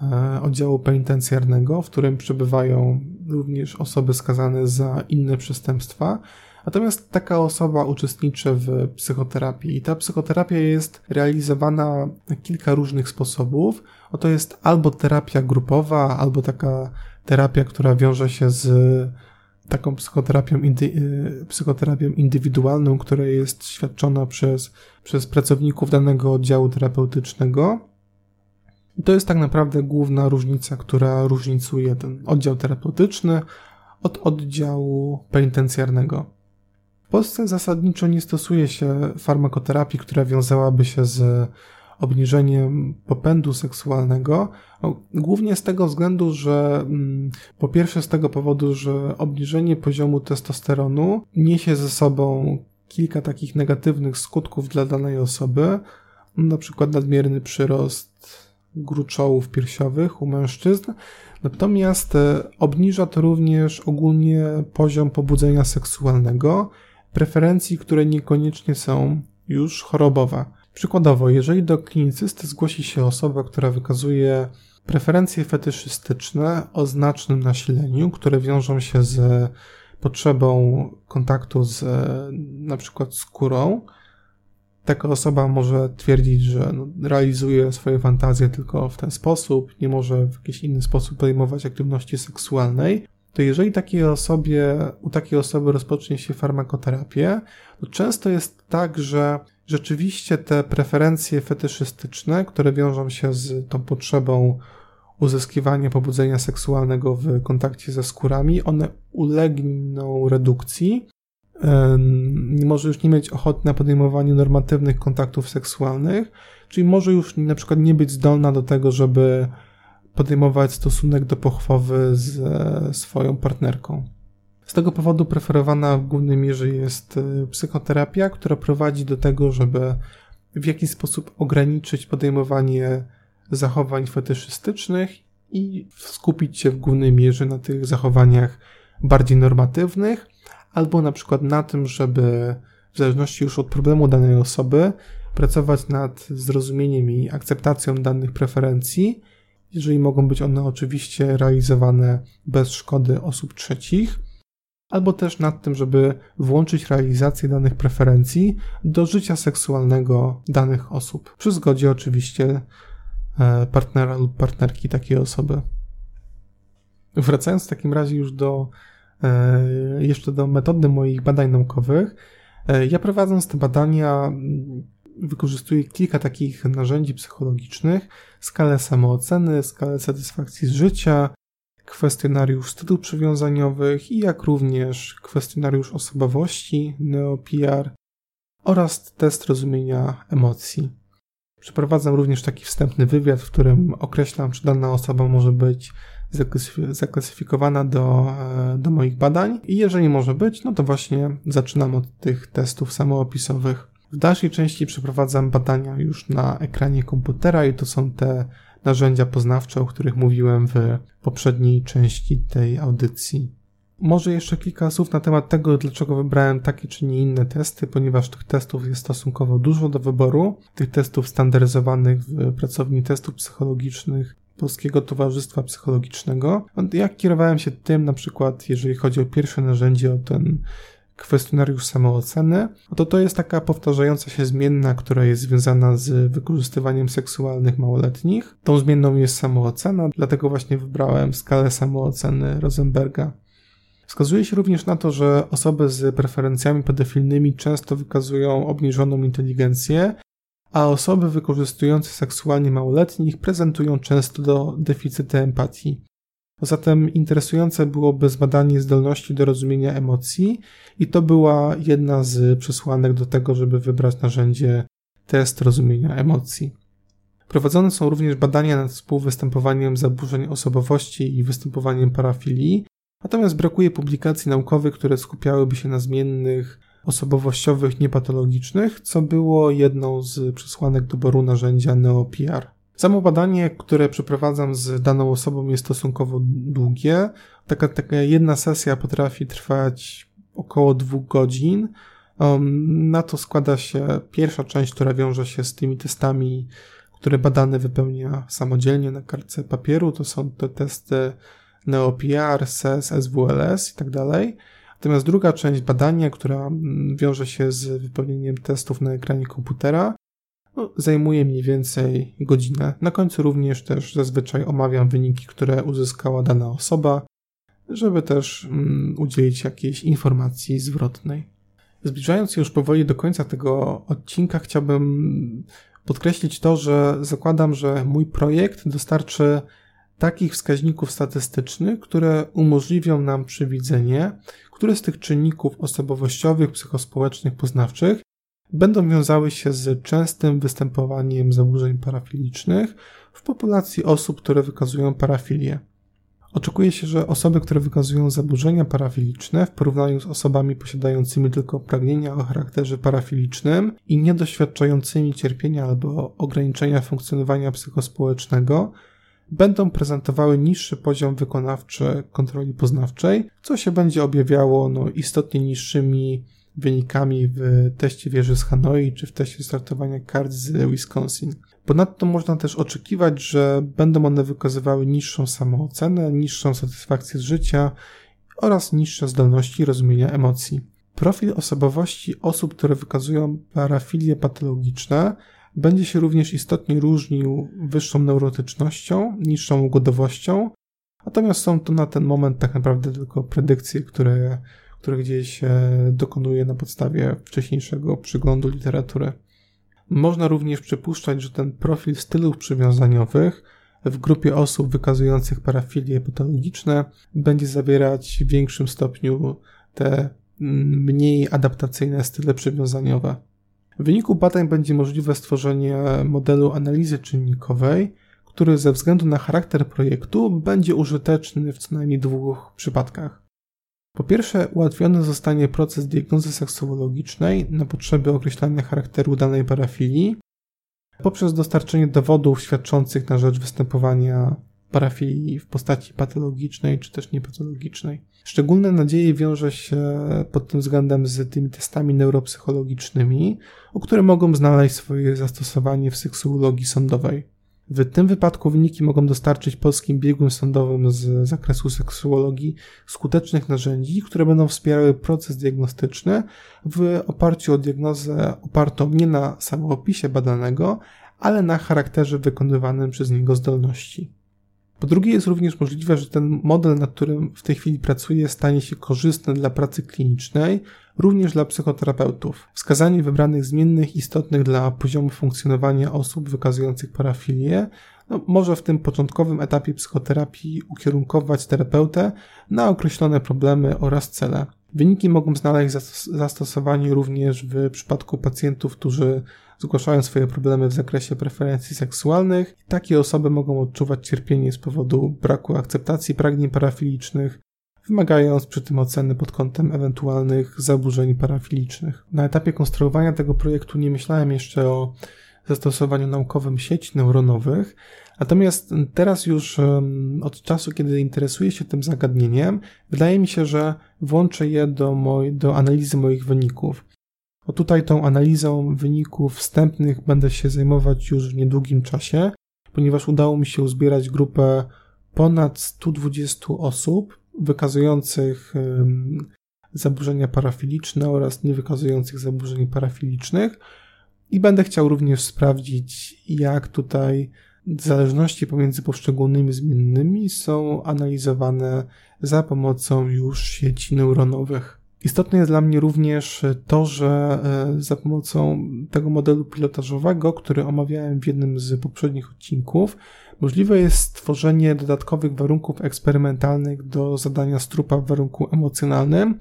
E, oddziału penitencjarnego, w którym przebywają również osoby skazane za inne przestępstwa. Natomiast taka osoba uczestniczy w psychoterapii i ta psychoterapia jest realizowana na kilka różnych sposobów. Oto jest albo terapia grupowa, albo taka terapia, która wiąże się z taką psychoterapią, indy, e, psychoterapią indywidualną, która jest świadczona przez, przez pracowników danego oddziału terapeutycznego. I to jest tak naprawdę główna różnica, która różnicuje ten oddział terapeutyczny od oddziału penitencjarnego. W Polsce zasadniczo nie stosuje się farmakoterapii, która wiązałaby się z obniżeniem popędu seksualnego, głównie z tego względu, że mm, po pierwsze z tego powodu, że obniżenie poziomu testosteronu niesie ze sobą kilka takich negatywnych skutków dla danej osoby, na przykład nadmierny przyrost gruczołów piersiowych u mężczyzn, natomiast e, obniża to również ogólnie poziom pobudzenia seksualnego, preferencji, które niekoniecznie są już chorobowe. Przykładowo, jeżeli do klinicysty zgłosi się osoba, która wykazuje preferencje fetyszystyczne o znacznym nasileniu, które wiążą się z potrzebą kontaktu z e, na przykład skórą, taka osoba może twierdzić, że no, realizuje swoje fantazje tylko w ten sposób, nie może w jakiś inny sposób podejmować aktywności seksualnej, to jeżeli takiej osobie, u takiej osoby rozpocznie się farmakoterapię, to często jest tak, że rzeczywiście te preferencje fetyszystyczne, które wiążą się z tą potrzebą uzyskiwania pobudzenia seksualnego w kontakcie ze skórami, one ulegną redukcji, może już nie mieć ochoty na podejmowanie normatywnych kontaktów seksualnych, czyli może już na przykład nie być zdolna do tego, żeby podejmować stosunek do pochwowy ze swoją partnerką. Z tego powodu preferowana w głównej mierze jest e, psychoterapia, która prowadzi do tego, żeby w jakiś sposób ograniczyć podejmowanie zachowań fetyszystycznych i skupić się w głównej mierze na tych zachowaniach bardziej normatywnych, albo na przykład na tym, żeby w zależności już od problemu danej osoby pracować nad zrozumieniem i akceptacją danych preferencji, jeżeli mogą być one oczywiście realizowane bez szkody osób trzecich, albo też nad tym, żeby włączyć realizację danych preferencji do życia seksualnego danych osób, przy zgodzie oczywiście e, partnera lub partnerki takiej osoby. Wracając w takim razie już do jeszcze do metody moich badań naukowych. E, ja prowadząc te badania mm, wykorzystuję kilka takich narzędzi psychologicznych, skalę samooceny, skalę satysfakcji z życia, kwestionariusz stylu przywiązaniowych jak również kwestionariusz osobowości, NeoPR oraz test rozumienia emocji. Przeprowadzam również taki wstępny wywiad, w którym określam, czy dana osoba może być zaklasyfikowana do, e, do moich badań i jeżeli może być, no to właśnie zaczynam od tych testów samoopisowych. W dalszej części przeprowadzam badania już na ekranie komputera i to są te narzędzia poznawcze, o których mówiłem w poprzedniej części tej audycji. Może jeszcze kilka słów na temat tego, dlaczego wybrałem takie czy nie inne testy, ponieważ tych testów jest stosunkowo dużo do wyboru. Tych testów standaryzowanych w pracowni testów psychologicznych Polskiego Towarzystwa Psychologicznego. Ja kierowałem się tym na przykład, jeżeli chodzi o pierwsze narzędzie, o ten kwestionariusz samooceny, to to jest taka powtarzająca się zmienna, która jest związana z wykorzystywaniem seksualnych małoletnich. Tą zmienną jest samoocena, dlatego właśnie wybrałem skalę samooceny Rosenberga. Wskazuje się również na to, że osoby z preferencjami pedofilnymi często wykazują obniżoną inteligencję, a osoby wykorzystujące seksualnie małoletnich prezentują często do deficyty empatii. Zatem interesujące byłoby zbadanie zdolności do rozumienia emocji i to była jedna z przesłanek do tego, żeby wybrać narzędzie test rozumienia emocji. Prowadzone są również badania nad współwystępowaniem zaburzeń osobowości i występowaniem parafilii, natomiast brakuje publikacji naukowych, które skupiałyby się na zmiennych osobowościowych niepatologicznych, co było jedną z przesłanek doboru narzędzia NeoPR. Samo badanie, które przeprowadzam z daną osobą jest stosunkowo długie. Taka, taka jedna sesja potrafi trwać około dwóch godzin. Um, na to składa się pierwsza część, która wiąże się z tymi testami, które badany wypełnia samodzielnie na kartce papieru. To są te testy NeoPR, SES, SWLS i tak dalej. Natomiast druga część badania, która mm, wiąże się z wypełnieniem testów na ekranie komputera, no, zajmuje mniej więcej godzinę. Na końcu również też zazwyczaj omawiam wyniki, które uzyskała dana osoba, żeby też mm, udzielić jakiejś informacji zwrotnej. Zbliżając się już powoli do końca tego odcinka, chciałbym podkreślić to, że zakładam, że mój projekt dostarczy takich wskaźników statystycznych, które umożliwią nam przewidzenie, które z tych czynników osobowościowych, psychospołecznych, poznawczych będą wiązały się z częstym występowaniem zaburzeń parafilicznych w populacji osób, które wykazują parafilię. Oczekuje się, że osoby, które wykazują zaburzenia parafiliczne w porównaniu z osobami posiadającymi tylko pragnienia o charakterze parafilicznym i niedoświadczającymi cierpienia albo ograniczenia funkcjonowania psychospołecznego, będą prezentowały niższy poziom wykonawczy kontroli poznawczej, co się będzie objawiało no, istotnie niższymi wynikami w teście wieży z Hanoi czy w teście startowania kart z Wisconsin. Ponadto można też oczekiwać, że będą one wykazywały niższą samoocenę, niższą satysfakcję z życia oraz niższe zdolności rozumienia emocji. Profil osobowości osób, które wykazują parafilie patologiczne, będzie się również istotnie różnił wyższą neurotycznością, niższą ugodowością, natomiast są to na ten moment tak naprawdę tylko predykcje, które które gdzieś e, dokonuje na podstawie wcześniejszego przyglądu literatury. Można również przypuszczać, że ten profil stylów przywiązaniowych w grupie osób wykazujących parafilie patologiczne będzie zawierać w większym stopniu te mniej adaptacyjne style przywiązaniowe. W wyniku badań będzie możliwe stworzenie modelu analizy czynnikowej, który ze względu na charakter projektu będzie użyteczny w co najmniej dwóch przypadkach. Po pierwsze, ułatwiony zostanie proces diagnozy seksuologicznej na potrzeby określania charakteru danej parafilii poprzez dostarczenie dowodów świadczących na rzecz występowania parafilii w postaci patologicznej czy też niepatologicznej. Szczególne nadzieje wiąże się pod tym względem z tymi testami neuropsychologicznymi, o które mogą znaleźć swoje zastosowanie w seksuologii sądowej. W tym wypadku wyniki mogą dostarczyć polskim biegłym sądowym z zakresu seksuologii skutecznych narzędzi, które będą wspierały proces diagnostyczny w oparciu o diagnozę opartą nie na samoopisie badanego, ale na charakterze wykonywanym przez niego zdolności. Po drugie, jest również możliwe, że ten model, nad którym w tej chwili pracuję, stanie się korzystny dla pracy klinicznej, również dla psychoterapeutów. Wskazanie wybranych zmiennych istotnych dla poziomu funkcjonowania osób wykazujących parafilię no, może w tym początkowym etapie psychoterapii ukierunkować terapeutę na określone problemy oraz cele. Wyniki mogą znaleźć zastosowanie również w przypadku pacjentów, którzy zgłaszają swoje problemy w zakresie preferencji seksualnych. Takie osoby mogą odczuwać cierpienie z powodu braku akceptacji pragnień parafilicznych, wymagając przy tym oceny pod kątem ewentualnych zaburzeń parafilicznych. Na etapie konstruowania tego projektu nie myślałem jeszcze o zastosowaniu naukowym sieci neuronowych, natomiast teraz już od czasu, kiedy interesuję się tym zagadnieniem, wydaje mi się, że włączę je do, moj, do analizy moich wyników. O tutaj tą analizą wyników wstępnych będę się zajmować już w niedługim czasie, ponieważ udało mi się uzbierać grupę ponad 120 osób wykazujących zaburzenia parafiliczne oraz niewykazujących zaburzeń parafilicznych. I będę chciał również sprawdzić, jak tutaj zależności pomiędzy poszczególnymi zmiennymi są analizowane za pomocą już sieci neuronowych. Istotne jest dla mnie również to, że e, za pomocą tego modelu pilotażowego, który omawiałem w jednym z poprzednich odcinków, możliwe jest stworzenie dodatkowych warunków eksperymentalnych do zadania strupa w warunku emocjonalnym.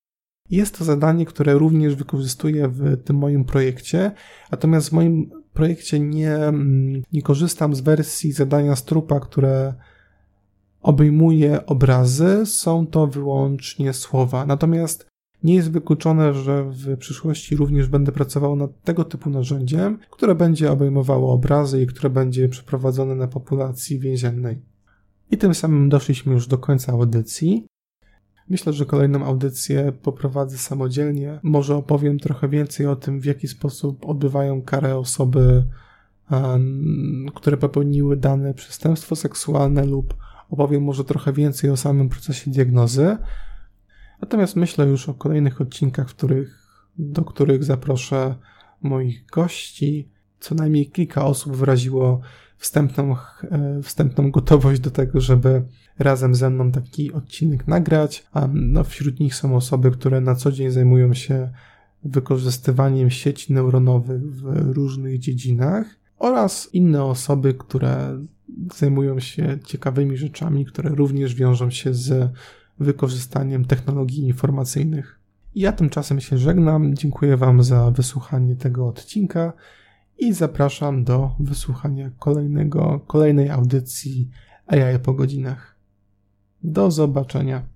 Jest to zadanie, które również wykorzystuję w tym moim projekcie, natomiast w moim projekcie nie, mm, nie korzystam z wersji zadania strupa, które obejmuje obrazy, są to wyłącznie słowa. Natomiast nie jest wykluczone, że w przyszłości również będę pracował nad tego typu narzędziem, które będzie obejmowało obrazy i które będzie przeprowadzone na populacji więziennej. I tym samym doszliśmy już do końca audycji. Myślę, że kolejną audycję poprowadzę samodzielnie. Może opowiem trochę więcej o tym, w jaki sposób odbywają karę osoby, które popełniły dane przestępstwo seksualne, lub opowiem może trochę więcej o samym procesie diagnozy. Natomiast myślę już o kolejnych odcinkach, których, do których zaproszę moich gości. Co najmniej kilka osób wyraziło wstępną, e, wstępną gotowość do tego, żeby razem ze mną taki odcinek nagrać. A no, wśród nich są osoby, które na co dzień zajmują się wykorzystywaniem sieci neuronowych w różnych dziedzinach oraz inne osoby, które zajmują się ciekawymi rzeczami, które również wiążą się z wykorzystaniem technologii informacyjnych. Ja tymczasem się żegnam. Dziękuję Wam za wysłuchanie tego odcinka i zapraszam do wysłuchania kolejnego, kolejnej audycji AI po godzinach. Do zobaczenia.